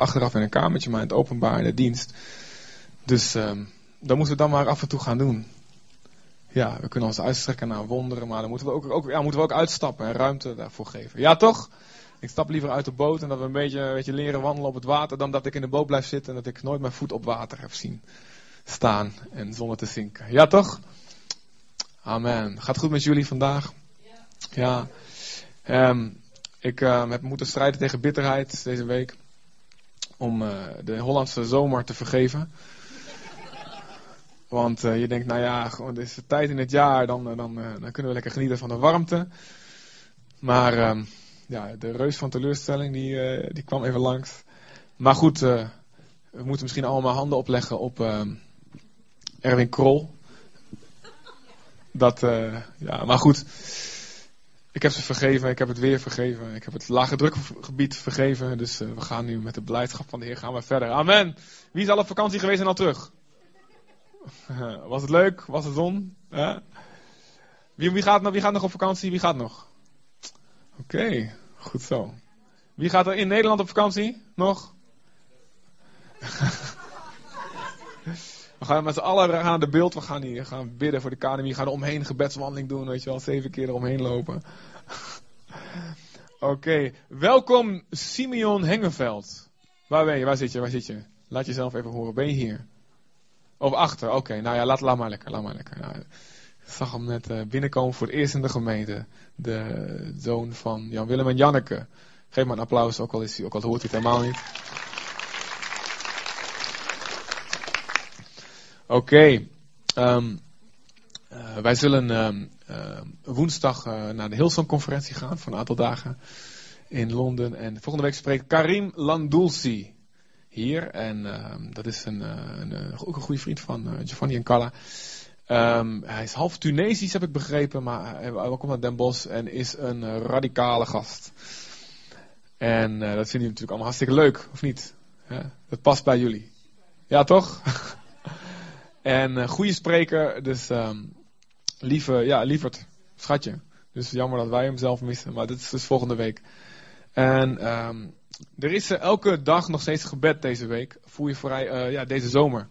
achteraf in een kamertje, maar in het openbaar in de dienst. Dus um, dat moeten we dan maar af en toe gaan doen. Ja, we kunnen ons uitstrekken naar wonderen, maar dan moeten we ook, ook, ja, moeten we ook uitstappen en ruimte daarvoor geven. Ja, toch? Ik stap liever uit de boot en dat we een beetje, een beetje leren wandelen op het water, dan dat ik in de boot blijf zitten en dat ik nooit mijn voet op water heb zien staan en zonder te zinken. Ja, toch? Amen. Gaat goed met jullie vandaag? Ja. Um, ik uh, heb moeten strijden tegen bitterheid deze week. Om uh, de Hollandse zomer te vergeven. Want uh, je denkt, nou ja, gewoon deze tijd in het jaar, dan, dan, dan kunnen we lekker genieten van de warmte. Maar ehm, ja, de reus van teleurstelling, die, die kwam even langs. Maar goed, we moeten misschien allemaal handen opleggen op ehm, Erwin Krol. Dat, ja, maar goed. Ik heb ze vergeven, ik heb het weer vergeven, ik heb het lage drukgebied vergeven. Dus uh, we gaan nu met de blijdschap van de Heer gaan we verder. Amen. Wie is al op vakantie geweest en al terug? Was het leuk? Was het zon? Wie, gaat, wie gaat nog op vakantie? Wie gaat nog? Oké, goed zo. Wie gaat er in Nederland op vakantie? Nog? We gaan met z'n allen de beeld. We gaan hier gaan bidden voor de academie. We gaan er omheen gebedswandeling doen. Weet je wel, zeven keer eromheen lopen. Oké, welkom Simeon Hengeveld. Waar ben je? Waar zit je? Waar zit je? Laat jezelf even horen. Ben je hier? Of achter? Oké, nou ja, laat, maar lekker. Laat maar lekker. Nou, ik zag hem net uh, binnenkomen voor het eerst in de gemeente. De zoon van Jan Willem en Janneke. Geef maar een applaus, ook al, is hij, ook al hoort hij het helemaal niet. Oké. Okay. Um, uh, wij zullen um, uh, woensdag uh, naar de Hillsong-conferentie gaan voor een aantal dagen in Londen. En volgende week spreekt Karim Landulsi hier. En ehm, dat is een, een, ook een goede vriend van Giovanni en Carla. Um, hij is half Tunesisch, heb ik begrepen, maar hij, komt uit Den Bosch en is een radicale gast. En dat vinden jullie natuurlijk allemaal hartstikke leuk, of niet? Ja, dat past bij jullie. Ja, toch? En goede spreker, dus lieve, ja, lieverd, schatje. Dus jammer dat wij hem zelf missen, maar dit is dus volgende week. En um, er is uh, elke dag nog steeds gebed deze week. Voel je vrij, uh, ja, deze zomer.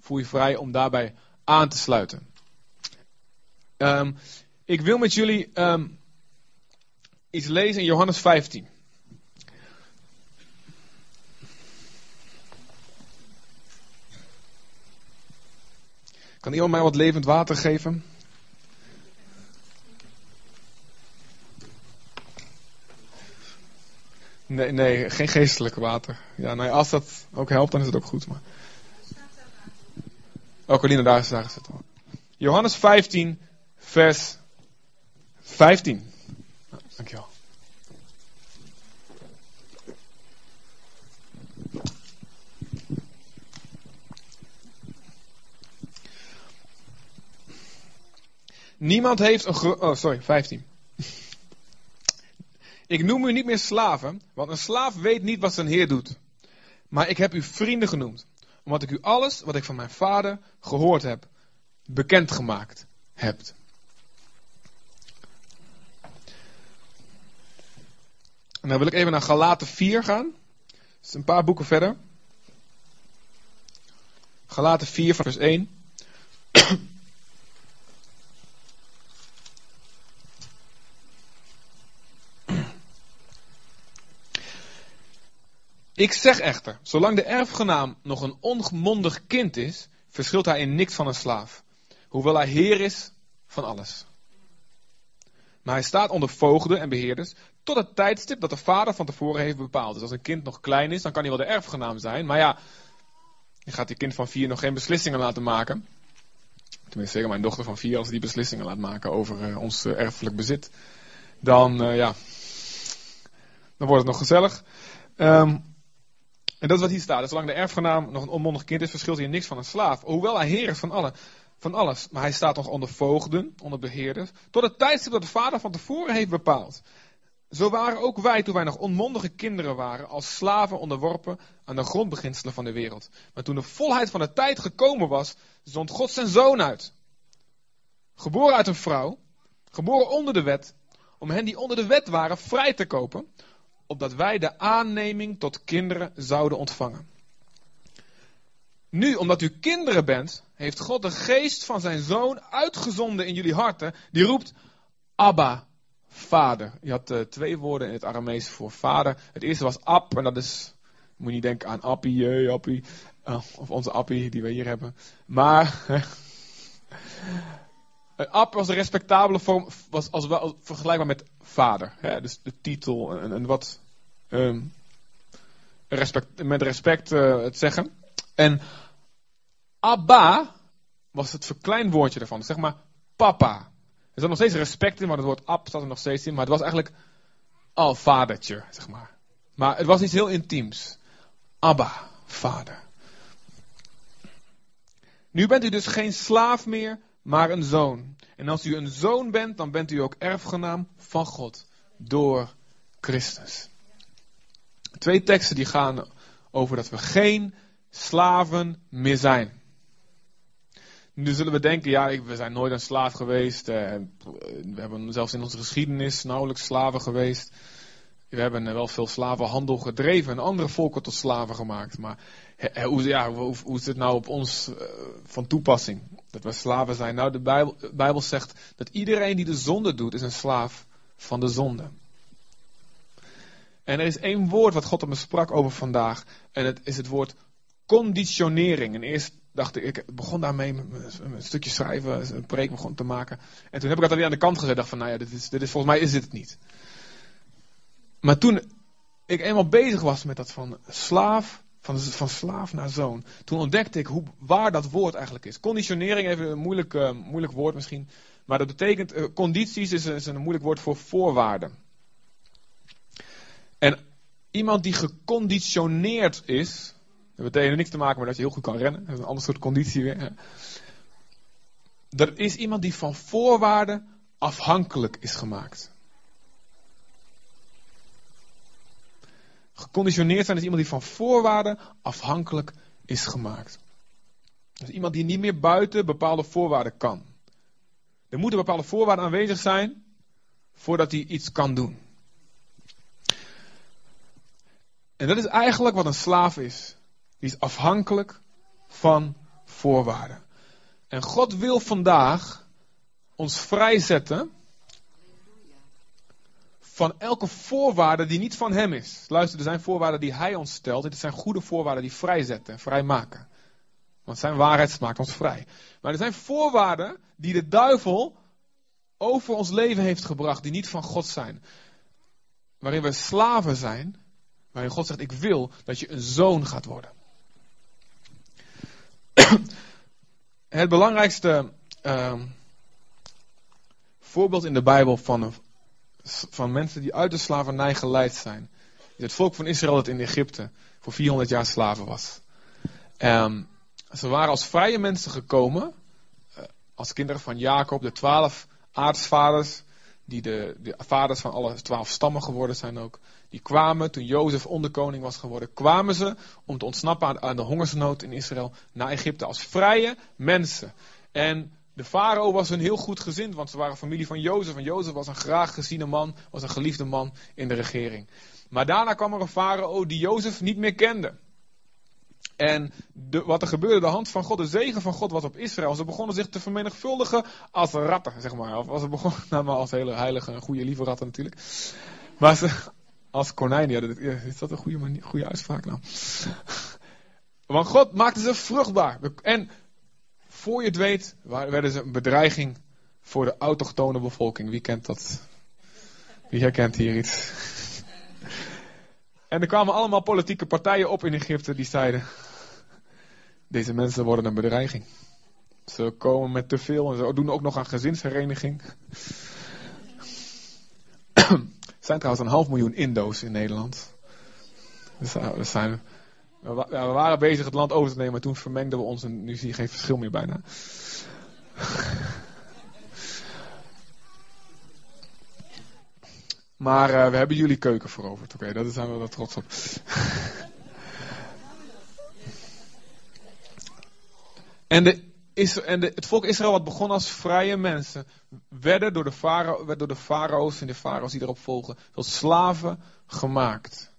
Voel je vrij om daarbij aan te sluiten. Um, ik wil met jullie um, iets lezen in Johannes 15. Kan iemand mij wat levend water geven? Nee, nee, geen geestelijk water. Ja, nou als dat ook helpt, dan is het ook goed. Maar... Oh, Colina, daar is, daar is het al. Johannes 15, vers 15. Nou, dankjewel. Niemand heeft een. Oh, sorry, 15. Ik noem u niet meer slaven, want een slaaf weet niet wat zijn heer doet. Maar ik heb u vrienden genoemd, omdat ik u alles wat ik van mijn vader gehoord heb, bekendgemaakt heb. En dan wil ik even naar Galaten 4 gaan. Dat is een paar boeken verder. Galaten 4, vers 1. Ik zeg echter, zolang de erfgenaam nog een onmondig kind is, verschilt hij in niks van een slaaf, hoewel hij heer is van alles. Maar hij staat onder voogden en beheerders tot het tijdstip dat de vader van tevoren heeft bepaald. Dus als een kind nog klein is, dan kan hij wel de erfgenaam zijn. Maar ja, je gaat die kind van vier nog geen beslissingen laten maken. Tenminste, zeker mijn dochter van vier, als die beslissingen laat maken over uh, ons uh, erfelijk bezit. Dan, uh, ja, dan wordt het nog gezellig. Um, en dat is wat hier staat. Zolang de erfgenaam nog een onmondig kind is, verschilt hij niks van een slaaf. Hoewel hij heer is van, alle, van alles. Maar hij staat nog onder voogden, onder beheerders. Tot het tijdstip dat de vader van tevoren heeft bepaald. Zo waren ook wij, toen wij nog onmondige kinderen waren, als slaven onderworpen aan de grondbeginselen van de wereld. Maar toen de volheid van de tijd gekomen was, zond God zijn zoon uit. Geboren uit een vrouw, geboren onder de wet, om hen die onder de wet waren vrij te kopen, opdat wij de aanneming tot kinderen zouden ontvangen. Nu, omdat u kinderen bent, heeft God de geest van zijn zoon uitgezonden in jullie harten. Die roept, Abba, vader. Je had uh, twee woorden in het Aramees voor vader. Het eerste was ab, en dat is, moet je niet denken aan appie, jee, appie. Uh, of onze appie die we hier hebben. Maar, ab was een respectabele vorm, was als wel vergelijkbaar met vader. Hè? Dus de titel en, en wat um, respect, met respect uh, het zeggen. En Abba was het verkleinwoordje ervan. Zeg maar papa. Er zat nog steeds respect in, maar het woord ab zat er nog steeds in. Maar het was eigenlijk al vadertje, zeg maar. Maar het was iets heel intiems. Abba, vader. Nu bent u dus geen slaaf meer, maar een zoon. En als u een zoon bent, dan bent u ook erfgenaam van God. Door Christus. Twee teksten die gaan over dat we geen slaven meer zijn. Nu zullen we denken, ja, we zijn nooit een slaaf geweest. Eh, we hebben zelfs in onze geschiedenis nauwelijks slaven geweest. We hebben wel veel slavenhandel gedreven en andere volken tot slaven gemaakt. Maar hoe, ja, hoe, is het nou op ons uh, van toepassing? Dat we slaven zijn? Nou, de Bijbel, Bijbel zegt dat iedereen die de zonde doet, is een slaaf van de zonde. En er is één woord wat God op me sprak over vandaag. En het is het woord conditionering. En eerst dacht ik, ik begon daarmee een stukje schrijven, een preek begon te maken. En toen heb ik dat weer aan de kant gezet. dacht van, nou ja, dit is, dit is, volgens mij is dit het niet. Maar toen ik eenmaal bezig was met dat van slaaf, van, van slaaf naar zoon. Toen ontdekte ik hoe, waar dat woord eigenlijk is. Conditionering, even een moeilijk, uh, moeilijk woord misschien. Maar dat betekent, uh, condities is, is een moeilijk woord voor voorwaarden. En iemand die geconditioneerd is, dat betekent niks te maken met dat je heel goed kan rennen. Dat is een ander soort conditie weer. Dat is iemand die van voorwaarden afhankelijk is gemaakt. Geconditioneerd zijn is iemand die van voorwaarden afhankelijk is gemaakt. Dus iemand die niet meer buiten bepaalde voorwaarden kan. Er moeten bepaalde voorwaarden aanwezig zijn voordat hij iets kan doen. En dat is eigenlijk wat een slaaf is. Die is afhankelijk van voorwaarden. En God wil vandaag ons vrijzetten van elke voorwaarde die niet van Hem is. Luister, er zijn voorwaarden die Hij ons stelt. Dit zijn goede voorwaarden die vrijzetten, vrijmaken. Want zijn waarheid maakt ons vrij. Maar er zijn voorwaarden die de duivel over ons leven heeft gebracht, die niet van God zijn. Waarin we slaven zijn, waarin God zegt: Ik wil dat je een zoon gaat worden. Het belangrijkste uh, voorbeeld in de Bijbel van, van mensen die uit de slavernij geleid zijn, het volk van Israël dat in Egypte voor 400 jaar slaven was. Um, ze waren als vrije mensen gekomen, uh, als kinderen van Jacob, de twaalf aartsvaders, die de, de vaders van alle twaalf stammen geworden zijn ook. Die kwamen toen Jozef onderkoning was geworden, kwamen ze om te ontsnappen aan, aan de hongersnood in Israël naar Egypte als vrije mensen. En de farao was hun heel goed gezind, want ze waren familie van Jozef. En Jozef was een graag geziene man, was een geliefde man in de regering. Maar daarna kwam er een farao die Jozef niet meer kende. En wat er gebeurde, de hand van God, de zegen van God was op Israël. Ze begonnen zich te vermenigvuldigen als ratten, zeg maar. Of als ze begonnen, nou maar als hele heilige goede lieve ratten natuurlijk. Maar ze, als konijnen, ja, is dat een goede, goede uitspraak nou? Want God maakte ze vruchtbaar. En voor je het weet, werden ze een bedreiging voor de autochtone bevolking. Wie kent dat? Wie herkent hier iets? En er kwamen allemaal politieke partijen op in Egypte die zeiden: Deze mensen worden een bedreiging. Ze komen met te veel en ze doen ook nog aan gezinshereniging. Er zijn trouwens een half miljoen Indo's in Nederland. Dus, uh, we, waren bezig het land over te nemen, maar toen vermengden we ons en nu zie je geen verschil meer bijna. Maar uh, we hebben jullie keuken veroverd. Oké, okay, daar zijn we wel trots op. en de Is, en de, het volk Israël, wat begon als vrije mensen, werden door de, door de farao's en de farao's die erop volgen, tot slaven gemaakt.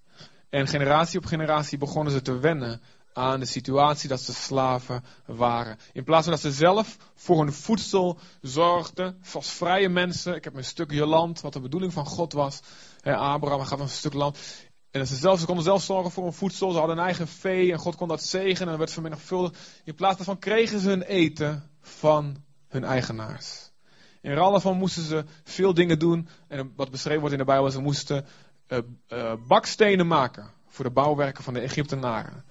En generatie op generatie begonnen ze te wennen aan de situatie dat ze slaven waren. In plaats van dat ze zelf voor hun voedsel zorgden, zoals vrije mensen. Ik heb een stukje land, wat de bedoeling van God was. Abraham gaat een stuk land. En ze, zelf, ze konden zelf zorgen voor hun voedsel. Ze hadden een eigen vee en God kon dat zegenen en werd vermenigvuldigd. In plaats daarvan kregen ze hun eten van hun eigenaars. In ruil daarvan moesten ze veel dingen doen. En wat beschreven wordt in de Bijbel, ze moesten uh, uh, bakstenen maken voor de bouwwerken van de Egyptenaren.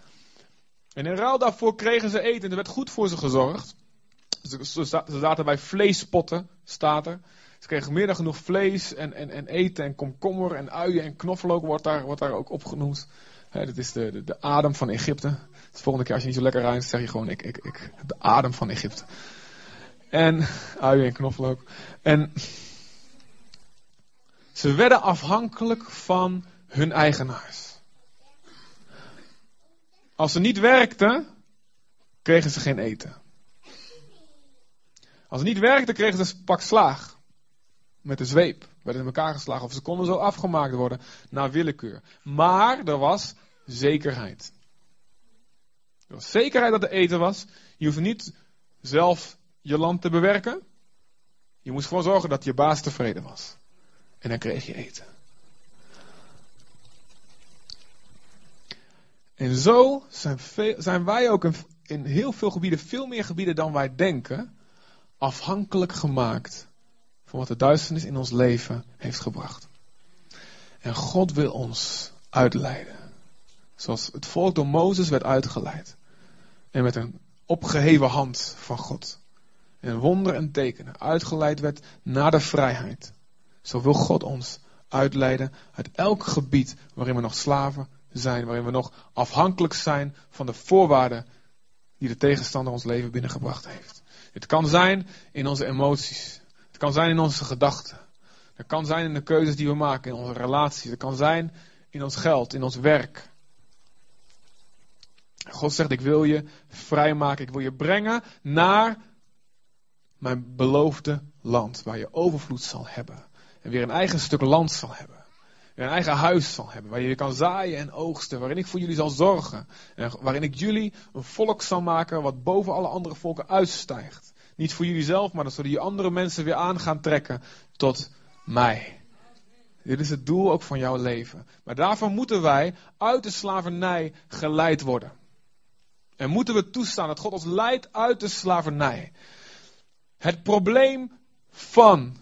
En in ruil daarvoor kregen ze eten. En er werd goed voor ze gezorgd. Ze, zaten bij vleespotten, staat er. Ze kregen meer dan genoeg vlees en, en, en eten en komkommer en uien en knoflook wordt daar, daar ook opgenoemd. He, dat is de, de, de, adem van Egypte. De volgende keer als je niet zo lekker ruikt, zeg je gewoon ik, ik, ik, de adem van Egypte. En uien en knoflook. En ze werden afhankelijk van hun eigenaars. Als ze niet werkten, kregen ze geen eten. Als ze niet werkten, kregen ze een pak slaag. Met de zweep. Werden in elkaar geslagen. Of ze konden zo afgemaakt worden naar willekeur. Maar er was zekerheid. Er was zekerheid dat er eten was. Je hoefde niet zelf je land te bewerken. Je moest gewoon zorgen dat je baas tevreden was. En dan kreeg je eten. En zo zijn, zijn wij ook in, in heel veel gebieden, veel meer gebieden dan wij denken, afhankelijk gemaakt van wat de duisternis in ons leven heeft gebracht. En God wil ons uitleiden. Zoals het volk door Mozes werd uitgeleid. En met een opgeheven hand van God. En wonder en tekenen uitgeleid werd naar de vrijheid. Zo wil God ons uitleiden uit elk gebied waarin we nog slaven zijn, waarin we nog afhankelijk zijn van de voorwaarden die de tegenstander ons leven binnengebracht heeft. Het kan zijn in onze emoties. Het kan zijn in onze gedachten. Het kan zijn in de keuzes die we maken, in onze relaties. Het kan zijn in ons geld, in ons werk. God zegt, ik wil je vrijmaken. Ik wil je brengen naar mijn beloofde land. Waar je overvloed zal hebben. En weer een eigen stuk land zal hebben een eigen huis zal hebben. Waar je kan zaaien en oogsten. Waarin ik voor jullie zal zorgen. En waarin ik jullie een volk zal maken wat boven alle andere volken uitstijgt. Niet voor jullie zelf, maar zodat je andere mensen weer aan gaan trekken tot mij. Dit is het doel ook van jouw leven. Maar daarvoor moeten wij uit de slavernij geleid worden. En moeten we toestaan dat God ons leidt uit de slavernij. Het probleem van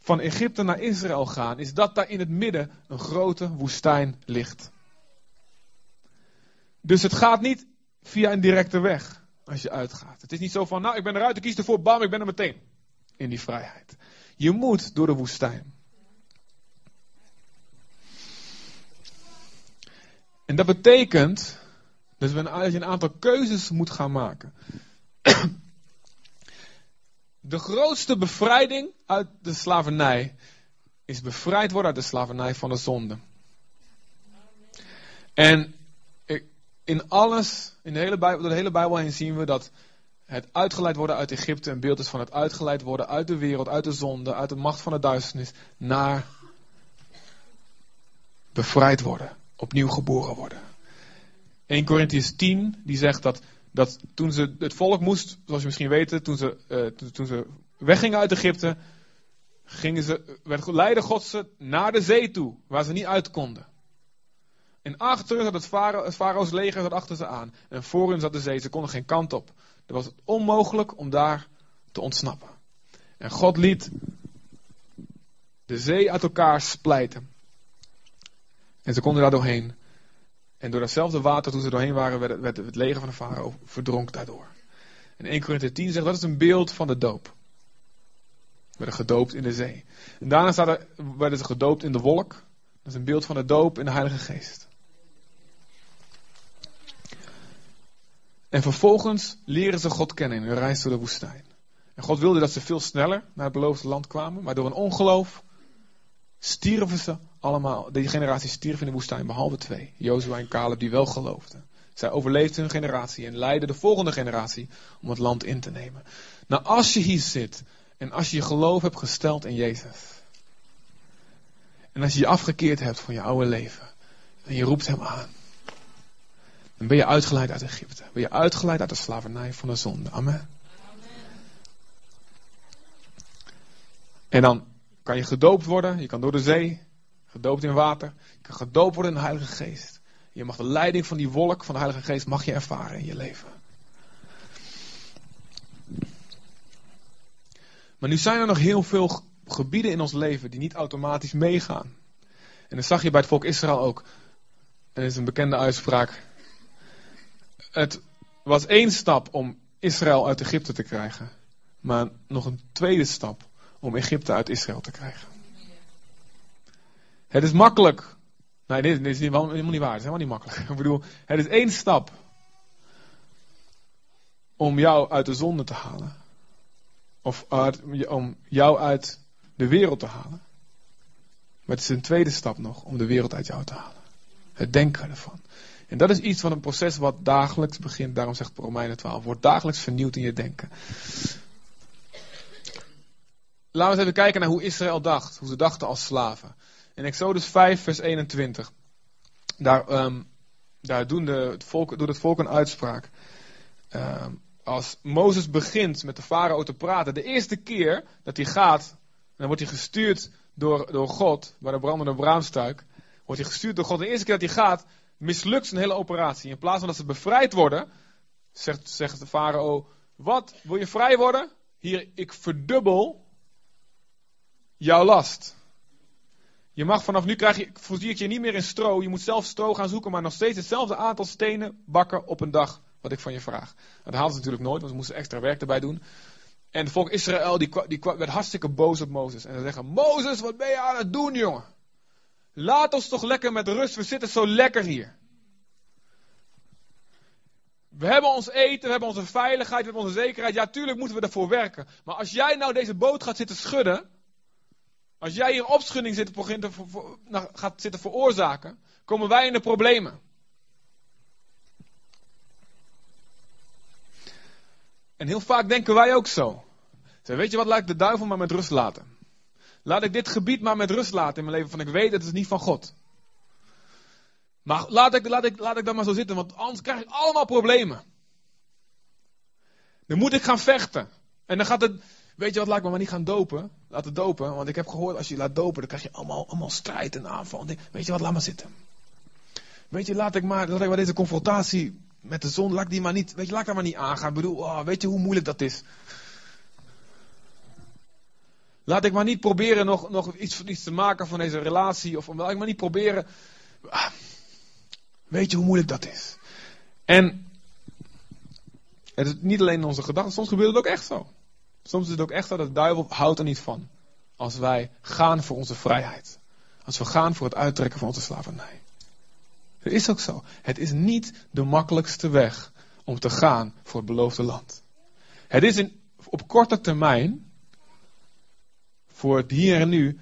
van Egypte naar Israël gaan, is dat daar in het midden een grote woestijn ligt. Dus het gaat niet via een directe weg als je uitgaat. Het is niet zo van, nou ik ben eruit, ik kies ervoor, bam, ik ben er meteen in die vrijheid. Je moet door de woestijn. En dat betekent dat je een aantal keuzes moet gaan maken. De grootste bevrijding uit de slavernij is bevrijd worden uit de slavernij van de zonde. En in alles, in de hele Bijbel, door de hele Bijbel heen zien we dat het uitgeleid worden uit Egypte een beeld is van het uitgeleid worden uit de wereld, uit de zonde, uit de macht van de duisternis, naar bevrijd worden, opnieuw geboren worden. 1 Corinthians 10, die zegt dat dat toen ze het volk moest, zoals je misschien weet, toen ze, uh, toen ze weggingen uit Egypte, gingen ze, werd, leidde God ze naar de zee toe, waar ze niet uit konden. En achter zat het, het farao's leger achter ze aan. En voor hen zat de zee, ze konden geen kant op. Het was onmogelijk om daar te ontsnappen. En God liet de zee uit elkaar splijten. En ze konden daar doorheen. En door datzelfde water, toen ze doorheen waren, werd, het leger van de farao verdronk daardoor. En 1 Corinthië 10 zegt dat is een beeld van de doop. Werden gedoopt in de zee. En daarna er, werden ze gedoopt in de wolk. Dat is een beeld van de doop in de Heilige Geest. En vervolgens leren ze God kennen in hun reis door de woestijn. En God wilde dat ze veel sneller naar het beloofde land kwamen, maar door een ongeloof stierven ze allemaal. Die generatie stierf in de woestijn, behalve twee. Jozua en Caleb, die wel geloofden. Zij overleefden hun generatie en leidden de volgende generatie om het land in te nemen. Nou, als je hier zit en als je je geloof hebt gesteld in Jezus. En als je je afgekeerd hebt van je oude leven. En je roept hem aan. Dan ben je uitgeleid uit Egypte. Ben je uitgeleid uit de slavernij van de zonde. Amen. En dan kan je gedoopt worden. Je kan door de zee. Gedoopt in water. Je kan gedoopt worden in de Heilige Geest. Je mag de leiding van die wolk van de Heilige Geest mag je ervaren in je leven. Maar nu zijn er nog heel veel gebieden in ons leven die niet automatisch meegaan. En dat zag je bij het volk Israël ook. Dat is een bekende uitspraak. Het was één stap om Israël uit Egypte te krijgen. Maar nog een tweede stap om Egypte uit Israël te krijgen. Het is makkelijk. Nee, dit, is helemaal niet waar. Het is helemaal niet makkelijk. Ik bedoel, het is één stap om jou uit de zonde te halen. Of om jou uit de wereld te halen. Maar het is een tweede stap nog om de wereld uit jou te halen. Het denken ervan. En dat is iets van een proces wat dagelijks begint. Daarom zegt Romeinen 12. Wordt dagelijks vernieuwd in je denken. Laten we eens even kijken naar hoe Israël dacht. Hoe ze dachten als slaven. In Exodus 5 vers 21. Daar, um, daar doen de, het volk, doet het volk een uitspraak. Um, als Mozes begint met de farao te praten, de eerste keer dat hij gaat, dan wordt hij gestuurd door, door God, bij de brandende braamstuik, wordt hij gestuurd door God. De eerste keer dat hij gaat, mislukt zijn hele operatie. In plaats van dat ze bevrijd worden, zegt, zegt de farao, wat, wil je vrij worden? Hier, ik verdubbel jouw last. Je mag vanaf nu krijg je, voorzie ik je niet meer in stro. Je moet zelf stro gaan zoeken, maar nog steeds hetzelfde aantal stenen bakken op een dag wat ik van je vraag. Dat haalden ze natuurlijk nooit, want ze moesten extra werk erbij doen. En het volk Israël die, die werd hartstikke boos op Mozes. En ze zeggen, Mozes, wat ben je aan het doen, jongen? Laat ons toch lekker met rust, we zitten zo lekker hier. We hebben ons eten, we hebben onze veiligheid, we hebben onze zekerheid. Ja, tuurlijk moeten we ervoor werken. Maar als jij nou deze boot gaat zitten schudden. Als jij hier opschudding zit, nou, gaat zitten veroorzaken. Komen wij in de problemen. En heel vaak denken wij ook zo. Zeg, weet je wat, laat ik de duivel maar met rust laten. Laat ik dit gebied maar met rust laten in mijn leven, van ik weet het is niet van God. Maar laat ik, laat, ik, laat ik dat maar zo zitten, want anders krijg ik allemaal problemen. Dan moet ik gaan vechten. En dan gaat het, weet je wat, laat me maar niet gaan dopen. Laat het dopen, want ik heb gehoord, als je laat dopen, dan krijg je allemaal, allemaal strijd en aanval. Weet je wat, laat maar zitten. Weet je, laat ik maar, laat ik maar deze confrontatie met de zon, laat die maar niet, weet je, laat daar maar niet aangaan. Ik bedoel, oh, weet je hoe moeilijk dat is? Laat ik maar niet proberen nog, nog iets, iets te maken van deze relatie. Of laat ik maar niet proberen. Ah, weet je hoe moeilijk dat is? En het is niet alleen in onze gedachten, soms gebeurt het ook echt zo. Soms is het ook echt dat de duivel houdt er niet van. Als wij gaan voor onze vrijheid. Als we gaan voor het uittrekken van onze slavernij. Het is ook zo. Het is niet de makkelijkste weg om te gaan voor het beloofde land. Het is op korte termijn, voor het hier en nu,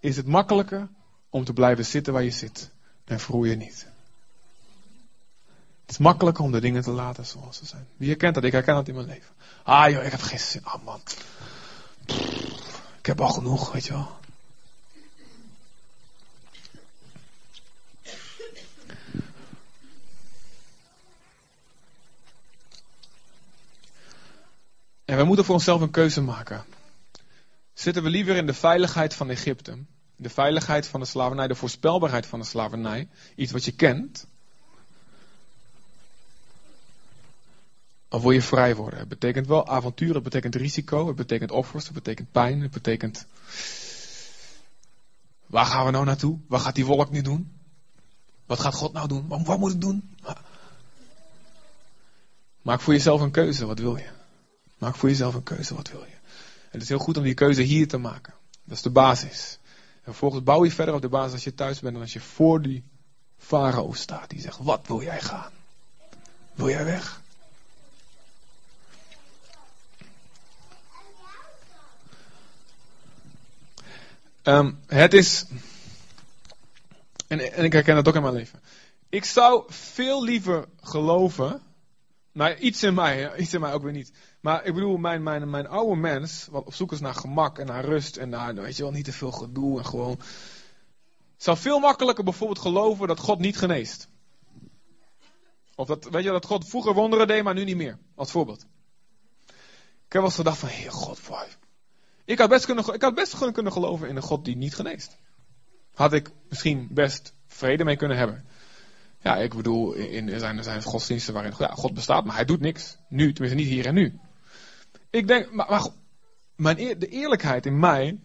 is het makkelijker om te blijven zitten waar je zit. En je niet. Het is makkelijker om de dingen te laten zoals ze zijn. Wie herkent dat? Ik herken dat in mijn leven. Ah joh, ik heb geen zin. Ah man. ik heb al genoeg, weet je wel. En we moeten voor onszelf een keuze maken. Zitten we liever in de veiligheid van Egypte, de veiligheid van de slavernij, de voorspelbaarheid van de slavernij, iets wat je kent, of wil je vrij worden? Het betekent wel avontuur, het betekent risico, het betekent offers, het betekent pijn, het betekent. Waar gaan we nou naartoe? Wat gaat die wolk nu doen? Wat gaat God nou doen? Wat moet ik doen? Maak voor jezelf een keuze, wat wil je? Maak voor jezelf een keuze, wat wil je? En het is heel goed om die keuze hier te maken. Dat is de basis. En vervolgens bouw je verder op de basis als je thuis bent en als je voor die farao staat. Die zegt, wat wil jij gaan? Wil jij weg? Um, het is, en, en ik herken dat ook in mijn leven. Ik zou veel liever geloven. Nou, iets in mij, iets in mij ook weer niet. Maar ik bedoel, mijn, mijn, mijn oude mens, wat op zoek is naar gemak en naar rust en naar, weet je wel, niet te veel gedoe en gewoon. Zou veel makkelijker bijvoorbeeld geloven dat God niet geneest. Of dat, weet je, dat God vroeger wonderen deed, maar nu niet meer. Als voorbeeld. Ik heb wel eens gedacht van, heer God, boy. Ik had best, kunnen, ik had best kunnen geloven in een God die niet geneest. Had ik misschien best vrede mee kunnen hebben. Ja, ik bedoel, in, er, zijn, zijn godsdiensten waarin ja, God bestaat, maar hij doet niks. Nu, tenminste niet hier en nu. Ik denk, maar, maar mijn, de eerlijkheid in mij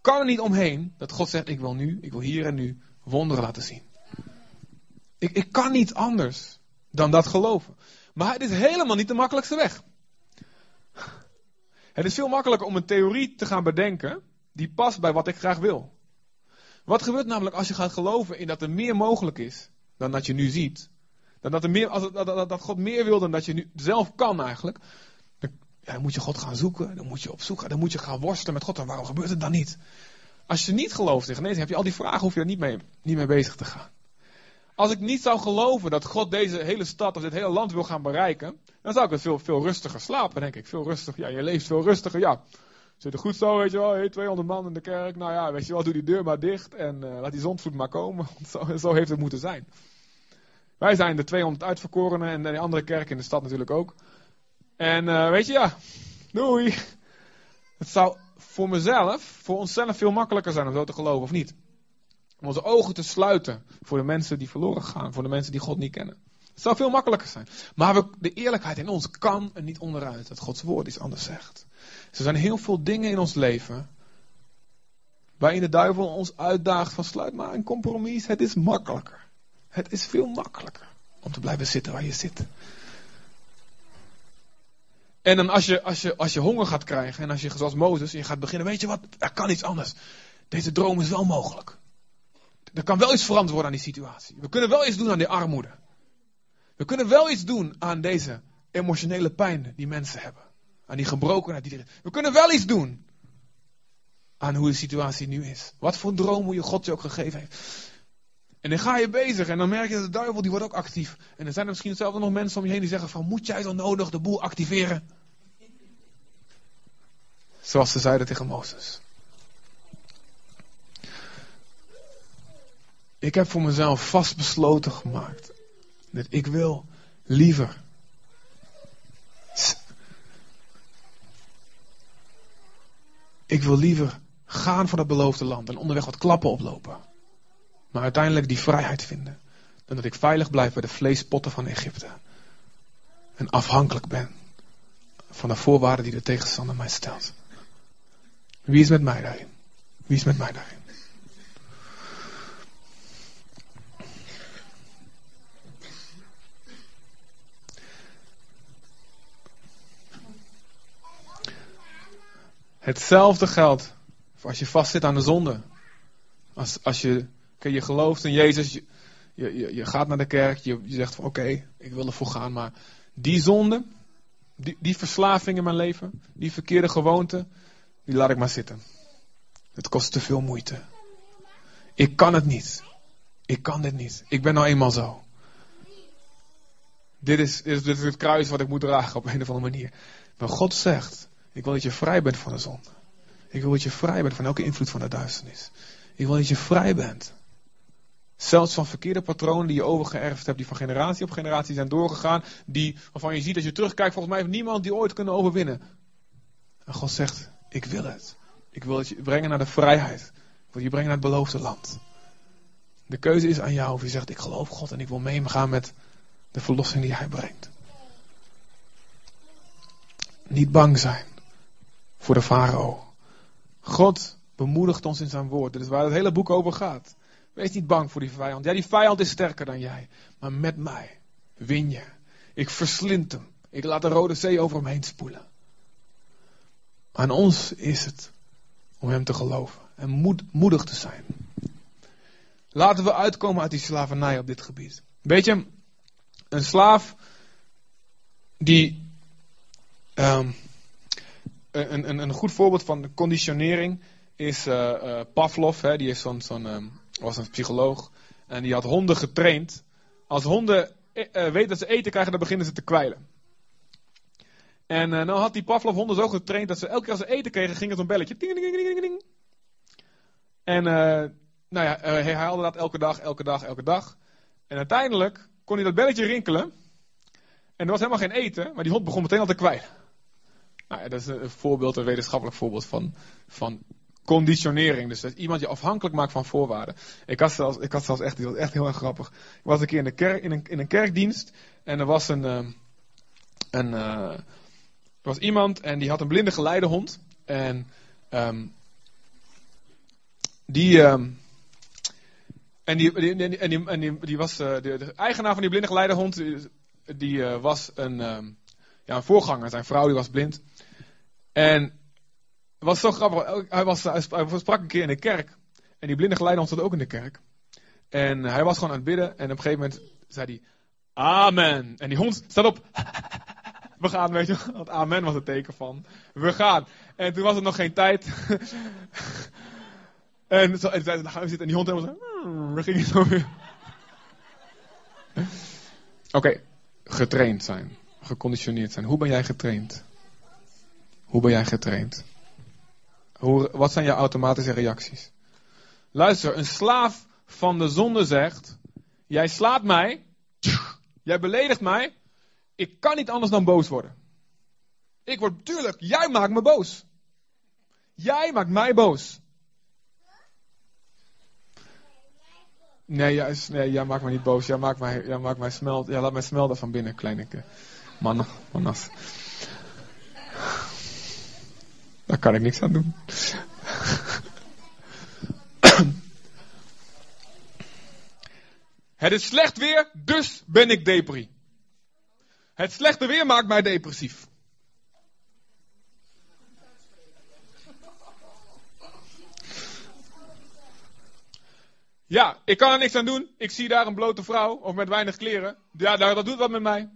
kan er niet omheen dat God zegt, ik wil nu, ik wil hier en nu wonderen laten zien. Ik, ik kan niet anders dan dat geloven. Maar het is helemaal niet de makkelijkste weg. Het is veel makkelijker om een theorie te gaan bedenken die past bij wat ik graag wil. Wat gebeurt namelijk als je gaat geloven in dat er meer mogelijk is dan dat je nu ziet? Dan dat, er meer, als dat, God meer wil dan dat je nu zelf kan eigenlijk. Dan, ja, moet je God gaan zoeken, dan moet je opzoeken, dan moet je gaan worstelen met God. En waarom gebeurt het dan niet? Als je niet gelooft in genezing, heb je al die vragen, hoef je er niet mee, niet mee bezig te gaan. Als ik niet zou geloven dat God deze hele stad of dit hele land wil gaan bereiken, dan zou ik het veel, veel rustiger slapen, denk ik. Veel rustiger. Ja, je leeft veel rustiger. Ja, zit er goed zo, weet je wel. Hey, 200 man in de kerk. Nou ja, weet je wel, doe die deur maar dicht en uh, laat die zondvloed maar komen. Zo, zo heeft het moeten zijn. Wij zijn de 200 uitverkorenen en de andere kerk in de stad natuurlijk ook. En uh, weet je, ja, doei. Het zou voor mezelf, voor onszelf veel makkelijker zijn om zo te geloven, of niet? Om onze ogen te sluiten voor de mensen die verloren gaan, voor de mensen die God niet kennen. Het zou veel makkelijker zijn. Maar de eerlijkheid in ons kan er niet onderuit dat Gods woord iets anders zegt. Er zijn heel veel dingen in ons leven waarin de duivel ons uitdaagt van sluit maar een compromis. Het is makkelijker. Het is veel makkelijker om te blijven zitten waar je zit. En dan als je, als je, als je honger gaat krijgen en als je zoals Mozes, je gaat beginnen, weet je wat, er kan iets anders. Deze droom is wel mogelijk. Er kan wel iets veranderd worden aan die situatie. We kunnen wel iets doen aan die armoede. We kunnen wel iets doen aan deze emotionele pijn die mensen hebben. Aan die gebrokenheid die. We kunnen wel iets doen aan hoe de situatie nu is. Wat voor droom hoe je God je ook gegeven heeft. En dan ga je bezig en dan merk je dat de duivel die wordt ook actief. En er zijn er misschien hetzelfde nog mensen om je heen die zeggen van moet jij dan nodig de boel activeren? Zoals ze zeiden tegen Mozes. Ik heb voor mezelf vastbesloten gemaakt. Dat ik wil liever. Ik wil liever gaan voor dat beloofde land en onderweg wat klappen oplopen. Maar uiteindelijk die vrijheid vinden. Dan dat ik veilig blijf bij de vleespotten van Egypte. En afhankelijk ben van de voorwaarden die de tegenstander mij stelt. Wie is met mij daarin? Wie is met mij daarin? Hetzelfde geldt als je vastzit aan de zonde. Als, als je, je gelooft in Jezus, je, je, je gaat naar de kerk, je, je zegt van oké, ik wil ervoor gaan, maar die zonde, die, die verslaving in mijn leven, die verkeerde gewoonte, die laat ik maar zitten. Het kost te veel moeite. Ik kan het niet. Ik kan dit niet. Ik ben nou eenmaal zo. Dit is, dit is het kruis wat ik moet dragen op een of andere manier. Maar God zegt, ik wil dat je vrij bent van de zonde. Ik wil dat je vrij bent van elke invloed van de duisternis. Ik wil dat je vrij bent. Zelfs van verkeerde patronen die je overgeërfd hebt, die van generatie op generatie zijn doorgegaan, die, waarvan je ziet als je terugkijkt, volgens mij heeft niemand die ooit kunnen overwinnen. En God zegt, ik wil het. Ik wil het je brengen naar de vrijheid. Ik wil je brengen naar het beloofde land. De keuze is aan jou of je zegt, ik geloof God en ik wil meegaan met de verlossing die Hij brengt. Niet bang zijn voor de farao. God bemoedigt ons in zijn woord. Dat is waar het hele boek over gaat. Wees niet bang voor die vijand. Ja, die vijand is sterker dan jij. Maar met mij win je. Ik verslind hem. Ik laat de Rode Zee over hem heen spoelen. Aan ons is het om hem te geloven en moed, moedig te zijn. Laten we uitkomen uit die slavernij op dit gebied. Weet je, een slaaf die um, een, een, een goed voorbeeld van conditionering is uh, uh, Pavlov. Hè, die is um, was een psycholoog. En die had honden getraind Als honden eh, eh, weten dat ze eten krijgen, dan beginnen ze te kwijlen. En uh, nou had die Pavlov honden zo getraind dat ze elke keer als ze eten kregen, ging het een belletje. Ding, ding, ding, ding, ding. En uh, nou ja, hij haalde dat elke dag, elke dag, elke dag. En uiteindelijk kon hij dat belletje rinkelen. En er was helemaal geen eten, maar die hond begon meteen al te kwijlen. Nou dat is een voorbeeld, een wetenschappelijk voorbeeld van, van conditionering. Dus dat iemand je afhankelijk maakt van voorwaarden. Ik had zelfs, ik had zelfs echt, die was echt heel erg grappig. Ik was een keer in, de kerk, in, een, in een kerkdienst en er was een, uh, een uh, er was iemand en die had een blinde geleidehond. En die, um, en die, en die, die, was, uh, de, eigenaar van die blinde geleidehond, die, uh, was een, ja, een voorganger. Zijn vrouw die was blind. En het was zo grappig. Hij, was, sprak een keer in de kerk. En die blinde geleidehond stond ook in de kerk. En hij was gewoon aan het bidden. En op een gegeven moment zei hij, Amen. En die hond staat op. We gaan, weet je, want amen was het teken van, we gaan. En toen was het nog geen tijd. en, zo, dan gaan we zitten en die hond helemaal zo, hmm, we gingen zo weer. Oké, getraind zijn, geconditioneerd zijn. Hoe ben jij getraind? Hoe ben jij getraind? Hoe, wat zijn jouw automatische reacties? Luister, een slaaf van de zonde zegt, jij slaat mij, jij beledigt mij, ik kan niet anders dan boos worden. Ik word, tuurlijk, jij maakt me boos. Jij maakt mij boos. Nee, juist, nee, jij maakt me niet boos. Jij maakt mij, jij maakt mij smelt. Jij laat mij smelten van binnen, kleine man, manas. Daar kan ik niks aan doen. Het is slecht weer, dus ben ik depri. Het slechte weer maakt mij depressief. Ja, ik kan er niks aan doen. Ik zie daar een blote vrouw of met weinig kleren. Ja, dat doet wat met mij.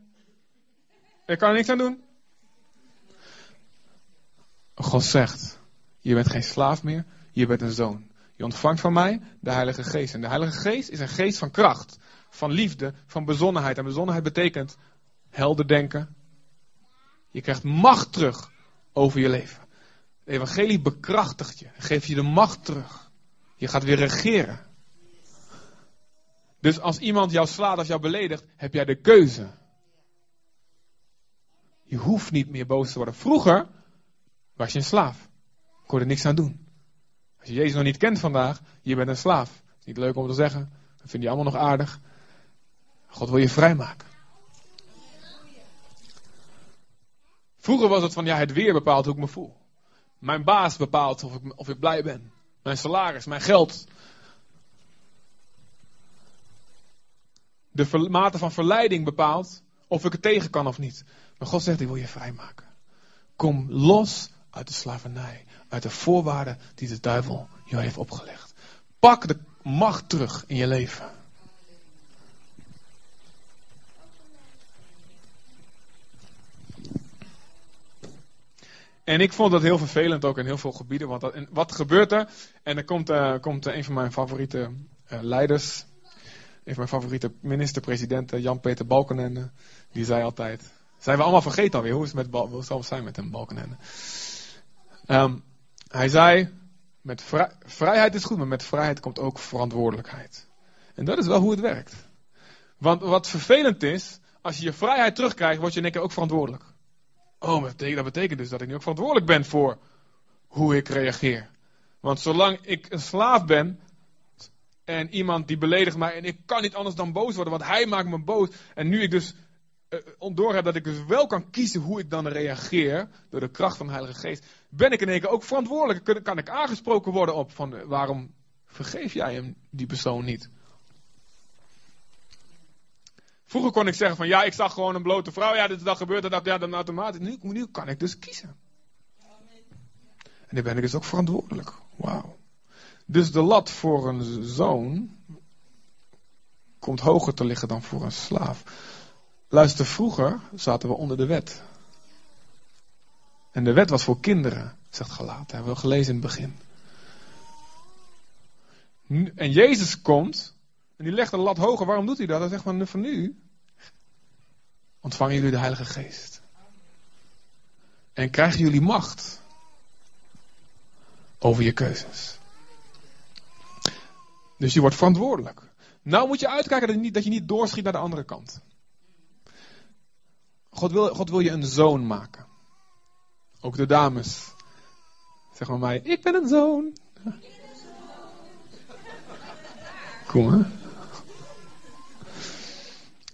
Ik kan er niks aan doen. God zegt, je bent geen slaaf meer, je bent een zoon. Je ontvangt van mij de Heilige Geest. En de Heilige Geest is een geest van kracht, van liefde, van bezonnenheid. En bezonnenheid betekent helder denken. Je krijgt macht terug over je leven. De evangelie bekrachtigt je, geeft je de macht terug. Je gaat weer regeren. Dus als iemand jou slaat of jou beledigt, heb jij de keuze. Je hoeft niet meer boos te worden. Vroeger was je een slaaf. Kon er niks aan doen. Als je Jezus nog niet kent vandaag, je bent een slaaf. Niet leuk om te zeggen. Dat vind je allemaal nog aardig. God wil je vrijmaken. Vroeger was het van, ja, het weer bepaalt hoe ik me voel. Mijn baas bepaalt of ik, of ik blij ben. Mijn salaris, mijn geld. De mate van verleiding bepaalt of ik het tegen kan of niet. Maar God zegt, ik wil je vrijmaken. Kom los uit de slavernij. Uit de voorwaarden die de duivel jou heeft opgelegd. Pak de macht terug in je leven. En ik vond dat heel vervelend ook in heel veel gebieden. Want wat gebeurt er? En er komt, uh, komt uh, een van mijn favoriete uh, leiders. Een van mijn favoriete minister-presidenten, Jan-Peter Balkenende. Die zei altijd. Zijn we allemaal vergeten alweer? Hoe, is het met hoe zal het zijn met hem, Balkenende? Um, hij zei. Met vrij, vrijheid is goed, maar met vrijheid komt ook verantwoordelijkheid. En dat is wel hoe het werkt. Want wat vervelend is. Als je je vrijheid terugkrijgt, word je in één keer ook verantwoordelijk. Oh, dat betekent, dat betekent dus dat ik nu ook verantwoordelijk ben voor hoe ik reageer. Want zolang ik een slaaf ben en iemand die beledigt mij en ik kan niet anders dan boos worden, want hij maakt me boos. En nu ik dus uh, heb dat ik dus wel kan kiezen hoe ik dan reageer door de kracht van de Heilige Geest, ben ik in één keer ook verantwoordelijk. Kan ik aangesproken worden op van uh, waarom vergeef jij hem die persoon niet? Vroeger kon ik zeggen van ja, ik zag gewoon een blote vrouw. Ja, dit dan gebeurd. Dat, ja, dan automatisch. Nu, nu kan ik dus kiezen. En dan ben ik dus ook verantwoordelijk. Wauw. Dus de lat voor een zoon komt hoger te liggen dan voor een slaaf. Luister, vroeger zaten we onder de wet. En de wet was voor kinderen, zegt Galaat. Hebben we gelezen in het begin. En Jezus komt En die legt de lat hoger. Waarom doet hij dat? Hij zegt van, van nu ontvangen jullie de Heilige Geest. En krijgen jullie macht over je keuzes. Dus je wordt verantwoordelijk. Nou moet je uitkijken dat je niet, dat je niet doorschiet naar de andere kant. God wil, God wil je een zoon maken. Ook de dames. Zeg maar mij, ik ben een zoon. Kom hè.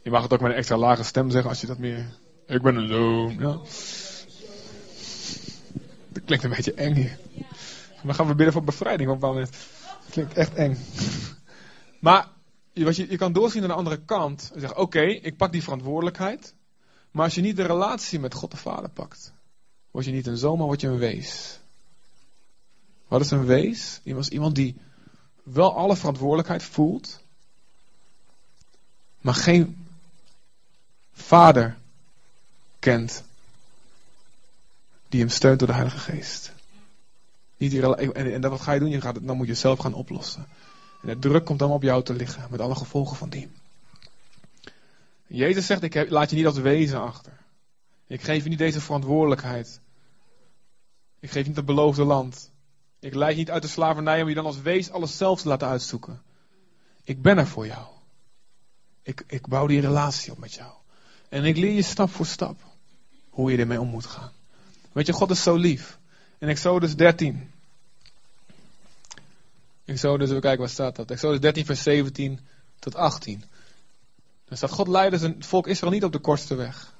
Je mag het ook met een extra lage stem zeggen als je dat meer. Ik ben een zoon. Ja. Dat klinkt een beetje eng hier. Dan gaan we bidden voor bevrijding op een moment. Dat klinkt echt eng. Maar je, je, je kan doorzien naar de andere kant. En zeggen, oké, ik pak die verantwoordelijkheid. Maar als je niet de relatie met God de Vader pakt. Word je niet een zoon, maar word je een wees. Wat is een wees? Iemand, iemand die wel alle verantwoordelijkheid voelt. Maar geen vader kent. Die hem steunt door de Heilige Geest. Niet die, en, en wat ga je doen? Je gaat dan moet je zelf gaan oplossen. En de druk komt dan op jou te liggen. Met alle gevolgen van die. Jezus zegt, ik heb, laat je niet als wezen achter. Ik geef je niet deze verantwoordelijkheid. Ik geef niet het beloofde land. Ik leid niet uit de slavernij om je dan als wees alles zelf te laten uitzoeken. Ik ben er voor jou. Ik, ik bouw die relatie op met jou. En ik leer je stap voor stap hoe je ermee om moet gaan. Weet je, God is zo lief. In Exodus 13. Exodus, even kijken, waar staat dat? Exodus 13, vers 17 tot 18. Dan staat, God leidde zijn volk Israël niet op de kortste weg.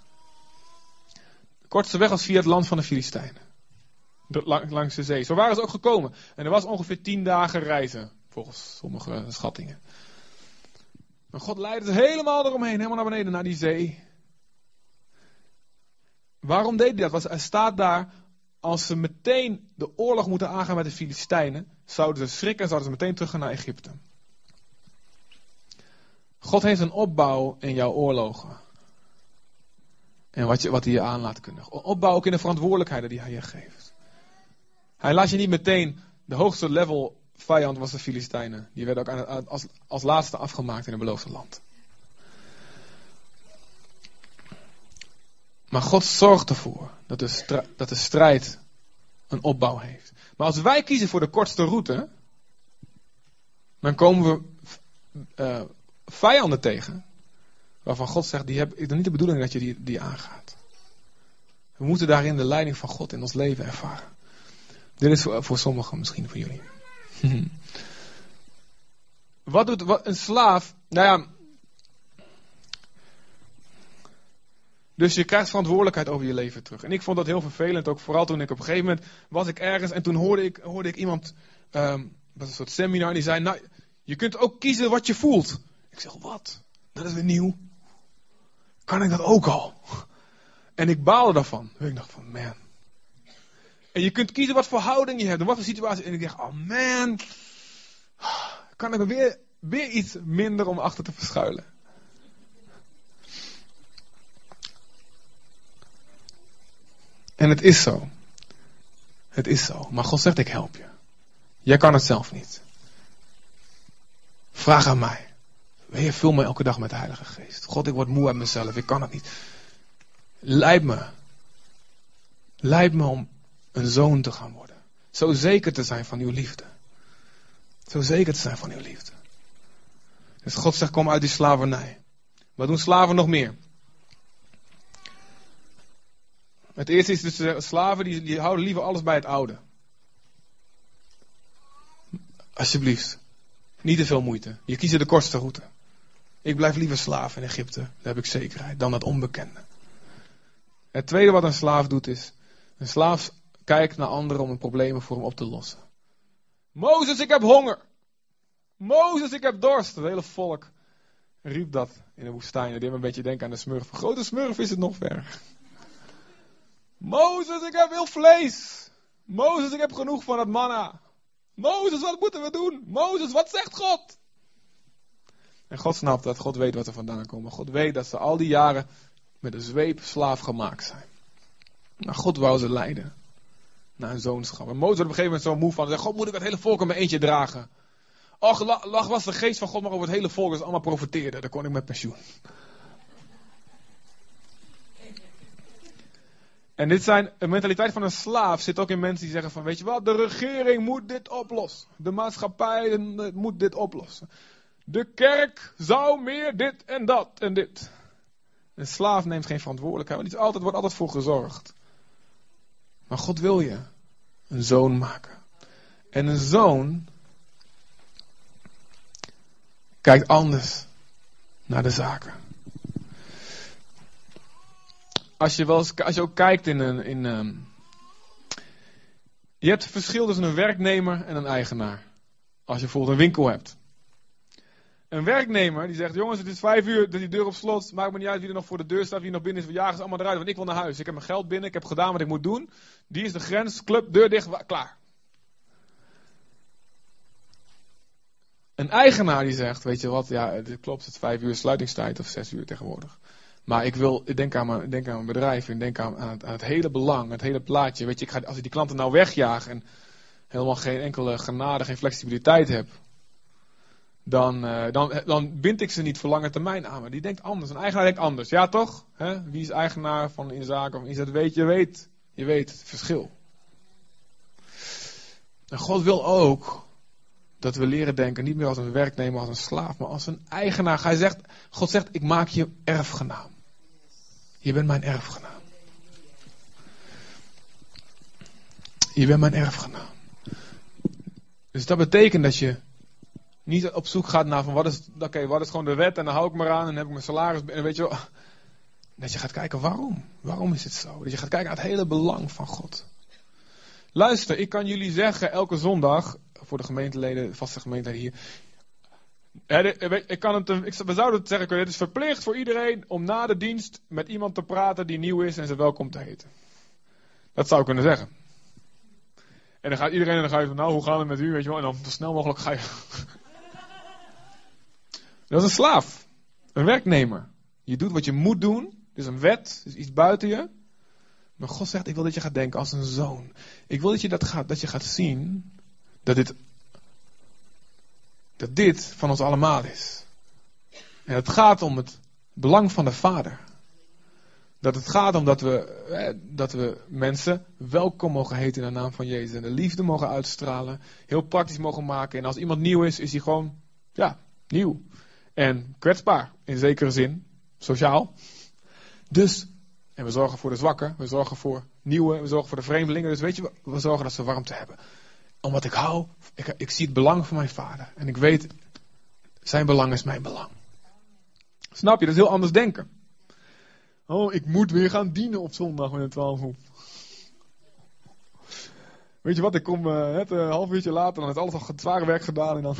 De kortste weg was via het land van de Filistijnen. Langs de zee. Zo waren ze ook gekomen. En er was ongeveer tien dagen reizen, volgens sommige schattingen. Maar God leidde ze helemaal eromheen, helemaal naar beneden, naar die zee. Waarom deed hij dat? er staat daar, als ze meteen de oorlog moeten aangaan met de Filistijnen, zouden ze schrikken en zouden ze meteen teruggaan naar Egypte. God heeft een opbouw in jouw oorlogen. En wat, je, wat hij je aan laat kunnen. Opbouw ook in de verantwoordelijkheden die hij je geeft. Hij laat je niet meteen, de hoogste level vijand was de Filistijnen. Die werden ook als, als laatste afgemaakt in het beloofde land. Maar God zorgt ervoor dat de, dat de strijd een opbouw heeft. Maar als wij kiezen voor de kortste route, dan komen we uh, vijanden tegen. Waarvan God zegt, die heb ik dan niet de bedoeling dat je die, die aangaat. We moeten daarin de leiding van God in ons leven ervaren. Dit is voor, voor sommigen, misschien voor jullie. wat doet een slaaf? Nou ja, Dus je krijgt verantwoordelijkheid over je leven terug. En ik vond dat heel vervelend, ook vooral toen ik op een gegeven moment was ik ergens en toen hoorde ik, hoorde ik iemand, um, dat een soort seminar, die zei, nou, je kunt ook kiezen wat je voelt. Ik zeg, wat? Dat is weer nieuw. Kan ik dat ook al? En ik baalde daarvan. Ik dacht van, man. En je kunt kiezen wat voor houding je hebt en wat voor situatie. En ik dacht, oh man. Kan ik weer, weer iets minder om achter te verschuilen. En het is zo. Het is zo. Maar God zegt, ik help je. Jij kan het zelf niet. Vraag aan mij. Je vul me elke dag met de Heilige Geest. God, ik word moe uit mezelf. Ik kan het niet. Leid me. Leid me om een zoon te gaan worden. Zo zeker te zijn van uw liefde. Zo zeker te zijn van uw liefde. Dus God zegt, kom uit die slavernij. Wat doen slaven nog meer? Het eerste is dus slaven die, die houden liever alles bij het oude. Alsjeblieft. Niet te veel moeite. Je kiest de kortste route. Ik blijf liever slaaf in Egypte. Daar heb ik zekerheid. Dan het onbekende. Het tweede wat een slaaf doet is. Een slaaf kijkt naar anderen om een problemen voor hem op te lossen. Mozes, ik heb honger. Mozes, ik heb dorst. Het hele volk riep dat in de woestijn. Die hebben een beetje denken aan de smurf. Grote smurf is het nog ver. Mozes, ik heb veel vlees. Mozes, ik heb genoeg van het manna. Mozes, wat moeten we doen? Mozes, wat zegt God? En God snapt dat. God weet wat er vandaan komt. God weet dat ze al die jaren met een zweep slaaf gemaakt zijn. Maar God wou ze leiden. Naar een zoonschap. En Mozes op een gegeven moment zo moe van. Zei, God, moet ik het hele volk in mijn eentje dragen? Och, lach was de geest van God maar over het hele volk, dat allemaal profeteerden. Dan kon ik met pensioen. En dit zijn, een mentaliteit van een slaaf zit ook in mensen die zeggen van, weet je wat, de regering moet dit oplossen. De maatschappij moet dit oplossen. De kerk zou meer dit en dat en dit. Een slaaf neemt geen verantwoordelijkheid, want er wordt altijd voor gezorgd. Maar God wil je een zoon maken. En een zoon kijkt anders naar de zaken. Als je, wel eens, als je ook kijkt in een. In, um, je hebt het verschil tussen een werknemer en een eigenaar. Als je bijvoorbeeld een winkel hebt. Een werknemer die zegt: Jongens, het is vijf uur, die deur op slot. Maakt me niet uit wie er nog voor de deur staat, wie er nog binnen is. We jagen ze allemaal eruit, want ik wil naar huis. Ik heb mijn geld binnen, ik heb gedaan wat ik moet doen. Die is de grens, club, deur dicht, klaar. Een eigenaar die zegt: Weet je wat, ja, het klopt, het is vijf uur sluitingstijd of zes uur tegenwoordig. Maar ik wil, ik denk aan mijn, denk aan mijn bedrijf, ik denk aan, aan het hele belang, het hele plaatje. Weet je, ik ga, als ik die klanten nou wegjaag en helemaal geen enkele genade, geen flexibiliteit heb, dan, uh, dan, dan bind ik ze niet voor lange termijn aan. Maar die denkt anders. Een eigenaar denkt anders. Ja, toch? Wie is eigenaar van in zaken of? Dat weet je, weet, je weet het verschil. En God wil ook dat we leren denken, niet meer als een werknemer, als een slaaf, maar als een eigenaar. Hij zegt, God zegt, ik maak je erfgenaam. Je bent mijn erfgenaam. Je bent mijn erfgenaam. Dus dat betekent dat je niet op zoek gaat naar van wat is, oké, wat is gewoon de wet en dan hou ik me aan en heb ik mijn salaris. En weet je wel, dat je gaat kijken waarom. Waarom is het zo? Dat je gaat kijken naar het hele belang van God. Luister, ik kan jullie zeggen elke zondag, voor de gemeenteleden, vaste gemeenteleden hier. Ik kan het, ik, we zouden het zeggen kunnen, het is verplicht voor iedereen om na de dienst met iemand te praten die nieuw is en ze welkom te heten. Dat zou ik kunnen zeggen. En dan gaat iedereen en dan ga je van, nou, hoe gaat het met u, weet je wel, en dan zo snel mogelijk ga je. Dat is een slaaf. Een werknemer. Je doet wat je moet doen. Het is een wet. Het is iets buiten je. Maar God zegt, ik wil dat je gaat denken als een zoon. Ik wil dat je, dat gaat, dat je gaat zien dat dit, dat dit van ons allemaal is. En het gaat om het belang van de Vader. Dat het gaat om dat we, dat we mensen welkom mogen heten in de naam van Jezus. En de liefde mogen uitstralen. Heel praktisch mogen maken. En als iemand nieuw is, is hij gewoon, ja, nieuw. En kwetsbaar, in zekere zin. Sociaal. Dus, en we zorgen voor de zwakken. We zorgen voor nieuwe. We zorgen voor de vreemdelingen. Dus weet je, we zorgen dat ze warmte hebben. Omdat ik hou, ik, ik zie het belang van mijn vader. En ik weet, zijn belang is mijn belang. Snap je? Dat is heel anders denken. Oh, ik moet weer gaan dienen op zondag met een twaalf Weet je wat, ik kom uh, net een half uurtje later, dan is alles al het zware werk gedaan en dan...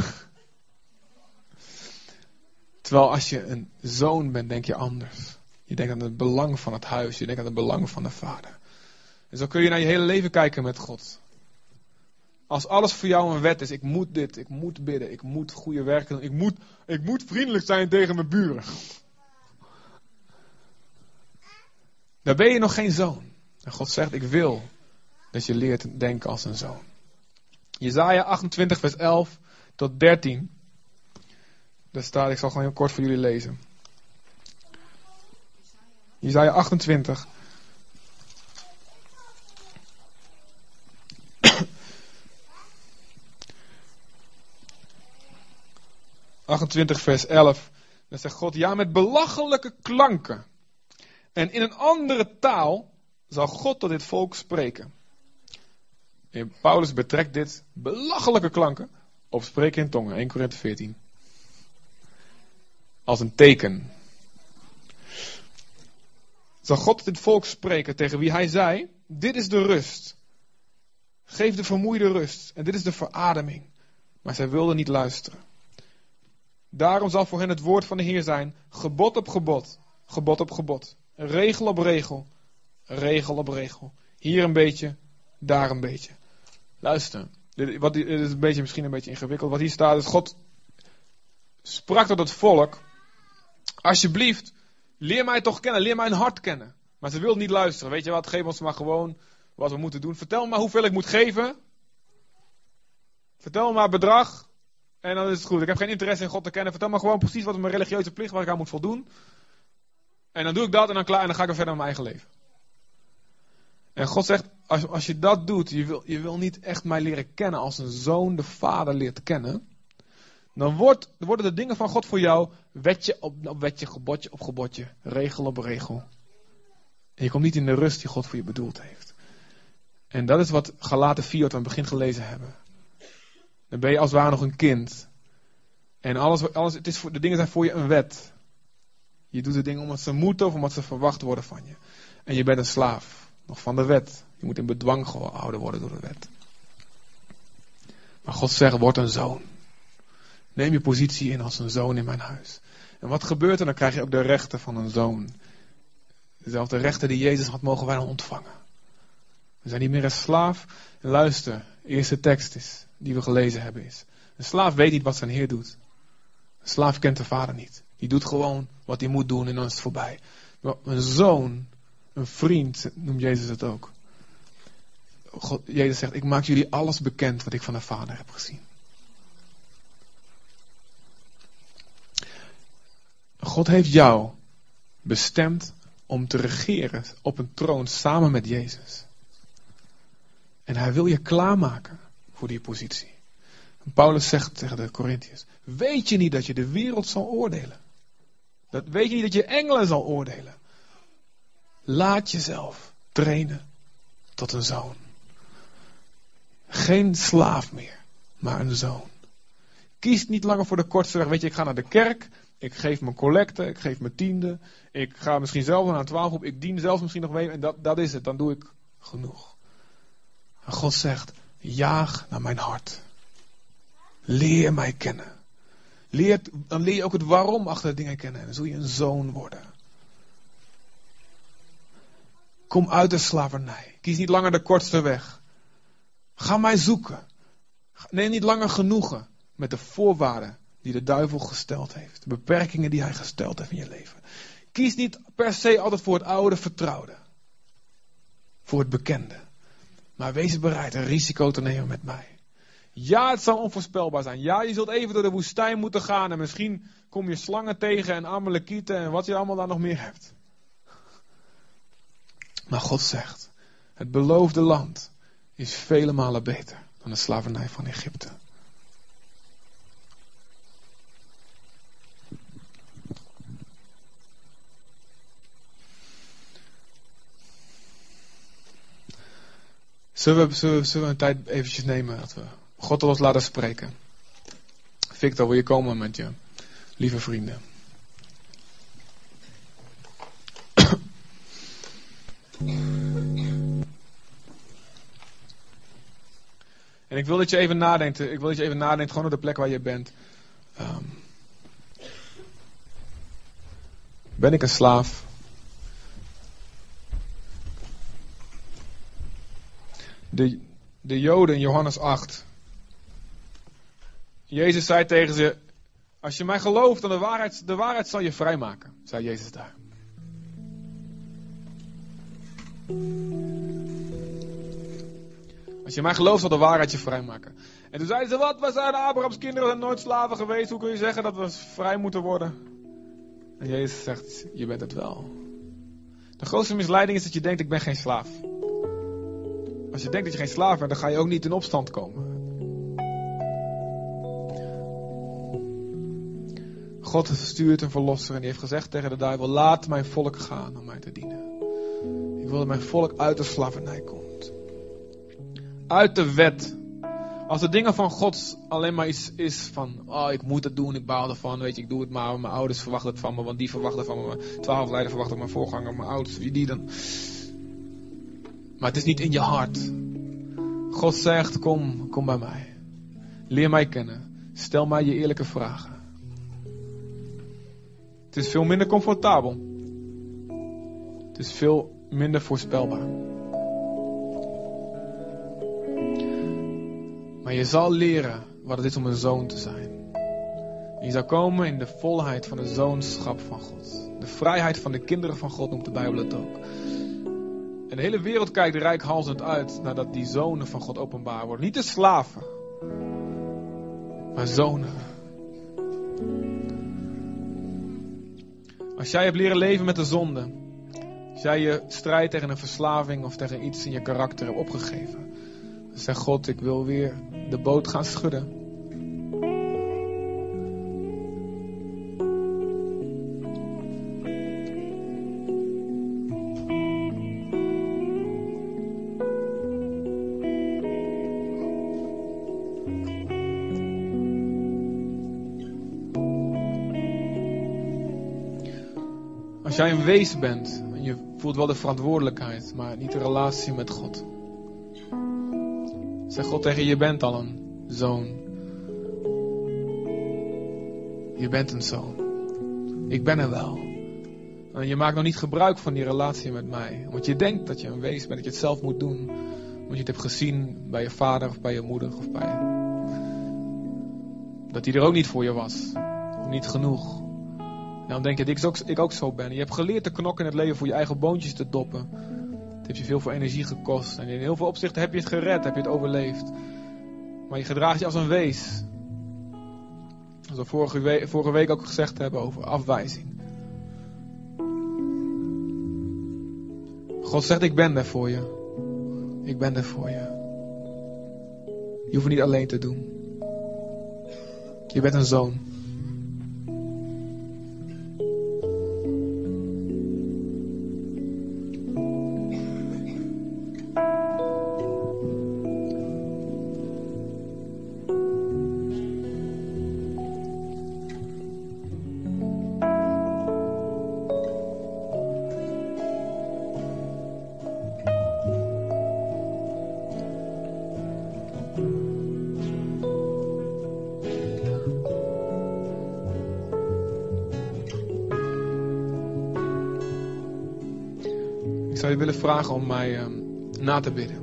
Terwijl als je een zoon bent, denk je anders. Je denkt aan het belang van het huis, je denkt aan het belang van de vader. En zo kun je naar je hele leven kijken met God. Als alles voor jou een wet is, ik moet dit, ik moet bidden, ik moet goede werken doen, ik moet, ik moet vriendelijk zijn tegen mijn buren. Dan ben je nog geen zoon. En God zegt, ik wil dat je leert denken als een zoon. Jezaja 28 vers 11 tot 13. Daar staat, ik zal gewoon heel kort voor jullie lezen. Jezaja 28. ...28 vers 11... Dan zegt God, ja met belachelijke klanken... ...en in een andere taal... ...zal God tot dit volk spreken. En Paulus betrekt dit belachelijke klanken... ...op spreken in tongen, 1 Korinthe 14 als een teken. Zal God dit volk spreken tegen wie hij zei: Dit is de rust. Geef de vermoeide rust. En dit is de verademing. Maar zij wilden niet luisteren. Daarom zal voor hen het woord van de Heer zijn: gebod op gebod, gebod op gebod, regel op regel, regel op regel. Hier een beetje, daar een beetje. Luister, dit, wat, dit is een beetje, misschien een beetje ingewikkeld. Wat hier staat is: God sprak tot het volk Alsjeblieft, leer mij toch kennen, leer mijn hart kennen. Maar ze wil niet luisteren. Weet je wat, geef ons maar gewoon wat we moeten doen. Vertel me maar hoeveel ik moet geven. Vertel me maar bedrag. En dan is het goed. Ik heb geen interesse in God te kennen. Vertel me gewoon precies wat mijn religieuze plicht waar ik aan moet voldoen. En dan doe ik dat en dan klaar en dan ga ik er verder met mijn eigen leven. En God zegt, als, als je dat doet, je wil, je wil niet echt mij leren kennen als een zoon de vader leert kennen. Dan wordt, worden de dingen van God voor jou wetje op, wetje, gebodje op gebodje, regel op regel. En je komt niet in de rust die God voor je bedoeld heeft. En dat is wat Galaten 4 wat aan het begin gelezen hebben. Dan ben je als het ware nog een kind. En alles, alles, het is voor, de dingen zijn voor je een wet. Je doet de dingen omdat ze moeten of omdat ze verwacht worden van je. En je bent een slaaf. Nog van de wet. Je moet in bedwang gehouden worden door de wet. Maar God zegt, word een zoon. Neem je positie in als een zoon in mijn huis. En wat gebeurt er? Dan krijg je ook de rechten van een zoon. Dezelfde rechten die Jezus had, mogen wij dan ontvangen. We zijn niet meer een slaaf. En luister, de eerste tekst is, die we gelezen hebben is. Een slaaf weet niet wat zijn heer doet. Een slaaf kent de vader niet. Die doet gewoon wat hij moet doen en dan is het voorbij. Maar een zoon, een vriend, noemt Jezus het ook. God, Jezus zegt, ik maak jullie alles bekend wat ik van de vader heb gezien. God heeft jou bestemd om te regeren op een troon samen met Jezus. En hij wil je klaarmaken voor die positie. Paulus zegt tegen de Corinthiërs: Weet je niet dat je de wereld zal oordelen? Dat, weet je niet dat je engelen zal oordelen? Laat jezelf trainen tot een zoon. Geen slaaf meer, maar een zoon. Kies niet langer voor de kortste weg. Weet je, ik ga naar de kerk, ik geef mijn collecte, ik geef mijn tiende. Ik ga misschien zelf naar twaalf op. Ik dien zelfs misschien nog mee. En dat, dat is het. Dan doe ik genoeg. En God zegt, jaag naar mijn hart. Leer mij kennen. Leer, dan leer je ook het waarom achter de dingen kennen. En dan zul je een zoon worden. Kom uit de slavernij. Kies niet langer de kortste weg. Ga mij zoeken. Neem niet langer genoegen met de voorwaarden die de duivel gesteld heeft. De beperkingen die hij gesteld heeft in je leven. Kies niet per se altijd voor het oude vertrouwde. Voor het bekende. Maar wees bereid een risico te nemen met mij. Ja, het zal onvoorspelbaar zijn. Ja, je zult even door de woestijn moeten gaan. En misschien kom je slangen tegen en amalekieten en wat je allemaal daar nog meer hebt. Maar God zegt, het beloofde land is vele malen beter dan de slavernij van Egypte. Zullen we, zullen, een tijd eventjes nemen dat we God tot laten spreken? Victor, wil je komen met je lieve vrienden? En ik wil dat je even nadenkt. Ik wil dat je even nadenkt, gewoon op de plek waar je bent. Um, ben ik een slaaf? De, de Joden Johannes 8. Jezus zei tegen ze: Als je mij gelooft, dan de waarheid, de waarheid zal je vrijmaken, zei Jezus daar. Als je mij gelooft, zal de waarheid je vrijmaken. En toen zeiden ze: Wat? We zijn Abrahams kinderen, zijn nooit slaven geweest. Hoe kun je zeggen dat we vrij moeten worden? En Jezus zegt: Je bent het wel. De grootste misleiding is dat je denkt: Ik ben geen slaaf. Als je denkt dat je geen slaaf bent, dan ga je ook niet in opstand komen. God stuurt een verlosser en die heeft gezegd tegen de duivel: Laat mijn volk gaan om mij te dienen. Ik wil dat mijn volk uit de slavernij komt. Uit de wet. Als de dingen van God alleen maar iets is van, oh ik moet het doen, ik baal ervan, weet je, ik doe het maar, mijn ouders verwachten het van me, want die verwachten van me, mijn twaalf leiders verwachten mijn voorganger, mijn ouders, wie die dan. Maar het is niet in je hart. God zegt, kom, kom bij mij. Leer mij kennen. Stel mij je eerlijke vragen. Het is veel minder comfortabel. Het is veel minder voorspelbaar. Maar je zal leren wat het is om een zoon te zijn. je zal komen in de volheid van de zoonschap van God. De vrijheid van de kinderen van God noemt de Bijbel het ook. En de hele wereld kijkt rijkhalsend uit nadat die zonen van God openbaar worden. Niet de slaven. maar zonen. Als jij hebt leren leven met de zonde, als jij je strijd tegen een verslaving of tegen iets in je karakter hebt opgegeven, dan zeg God, ik wil weer de boot gaan schudden. Wees bent en je voelt wel de verantwoordelijkheid, maar niet de relatie met God. Zeg God tegen je, je bent al een zoon. Je bent een zoon. Ik ben er wel. En je maakt nog niet gebruik van die relatie met mij. Want je denkt dat je een wees bent, dat je het zelf moet doen. Want je het hebt gezien bij je vader of bij je moeder of bij... Dat hij er ook niet voor je was. Niet genoeg. Dan denk je dat ik ook, ik ook zo ben. Je hebt geleerd te knokken in het leven voor je eigen boontjes te doppen. Het heeft je veel voor energie gekost. En in heel veel opzichten heb je het gered, heb je het overleefd. Maar je gedraagt je als een wees. Zoals we vorige week, vorige week ook gezegd hebben over afwijzing. God zegt, ik ben er voor je. Ik ben er voor je. Je hoeft het niet alleen te doen. Je bent een zoon. Zou je willen vragen om mij uh, na te bidden.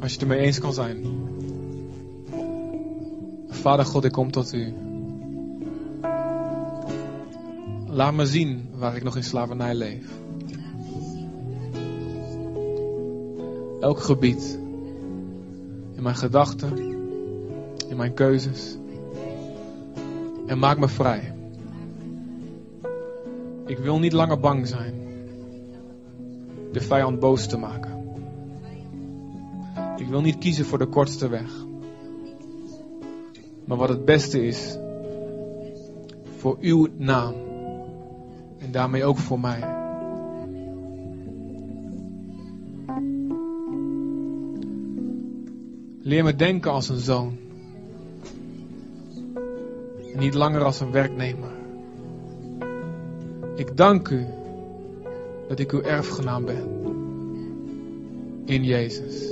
Als je het ermee eens kan zijn. Vader God, ik kom tot u. Laat me zien waar ik nog in slavernij leef. Elk gebied. In mijn gedachten. In mijn keuzes. En maak me vrij. Ik wil niet langer bang zijn de vijand boos te maken. Ik wil niet kiezen voor de kortste weg. Maar wat het beste is voor uw naam en daarmee ook voor mij. Leer me denken als een zoon. Niet langer als een werknemer. Ik dank u dat ik uw erfgenaam ben. In Jezus.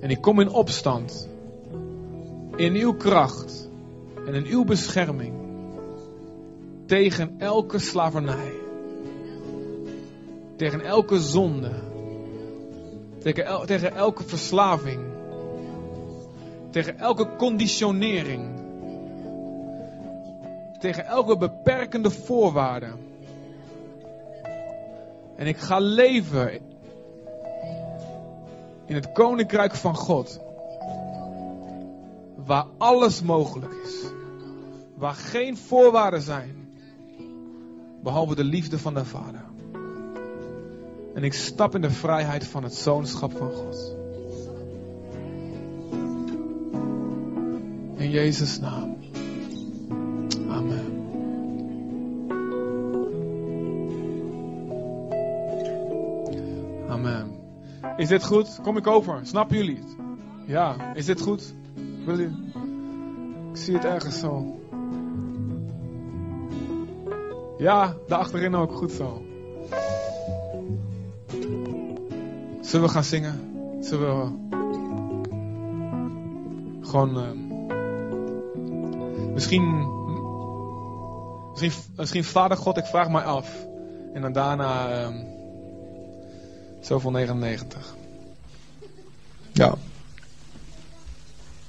En ik kom in opstand. In uw kracht. En in uw bescherming. Tegen elke slavernij. Tegen elke zonde. Tegen, el tegen elke verslaving. Tegen elke conditionering tegen elke beperkende voorwaarde. En ik ga leven in het koninkrijk van God. Waar alles mogelijk is. Waar geen voorwaarden zijn. Behalve de liefde van de Vader. En ik stap in de vrijheid van het zoonschap van God. In Jezus' naam. Is dit goed? Kom ik over? Snappen jullie het? Ja, is dit goed? Wil je? Ik zie het ergens zo. Ja, daar achterin ook goed zo. Zullen we gaan zingen? Zullen we gewoon uh, misschien, misschien, misschien Vader God, ik vraag mij af. En dan daarna. Uh, Zoveel 99. Ja.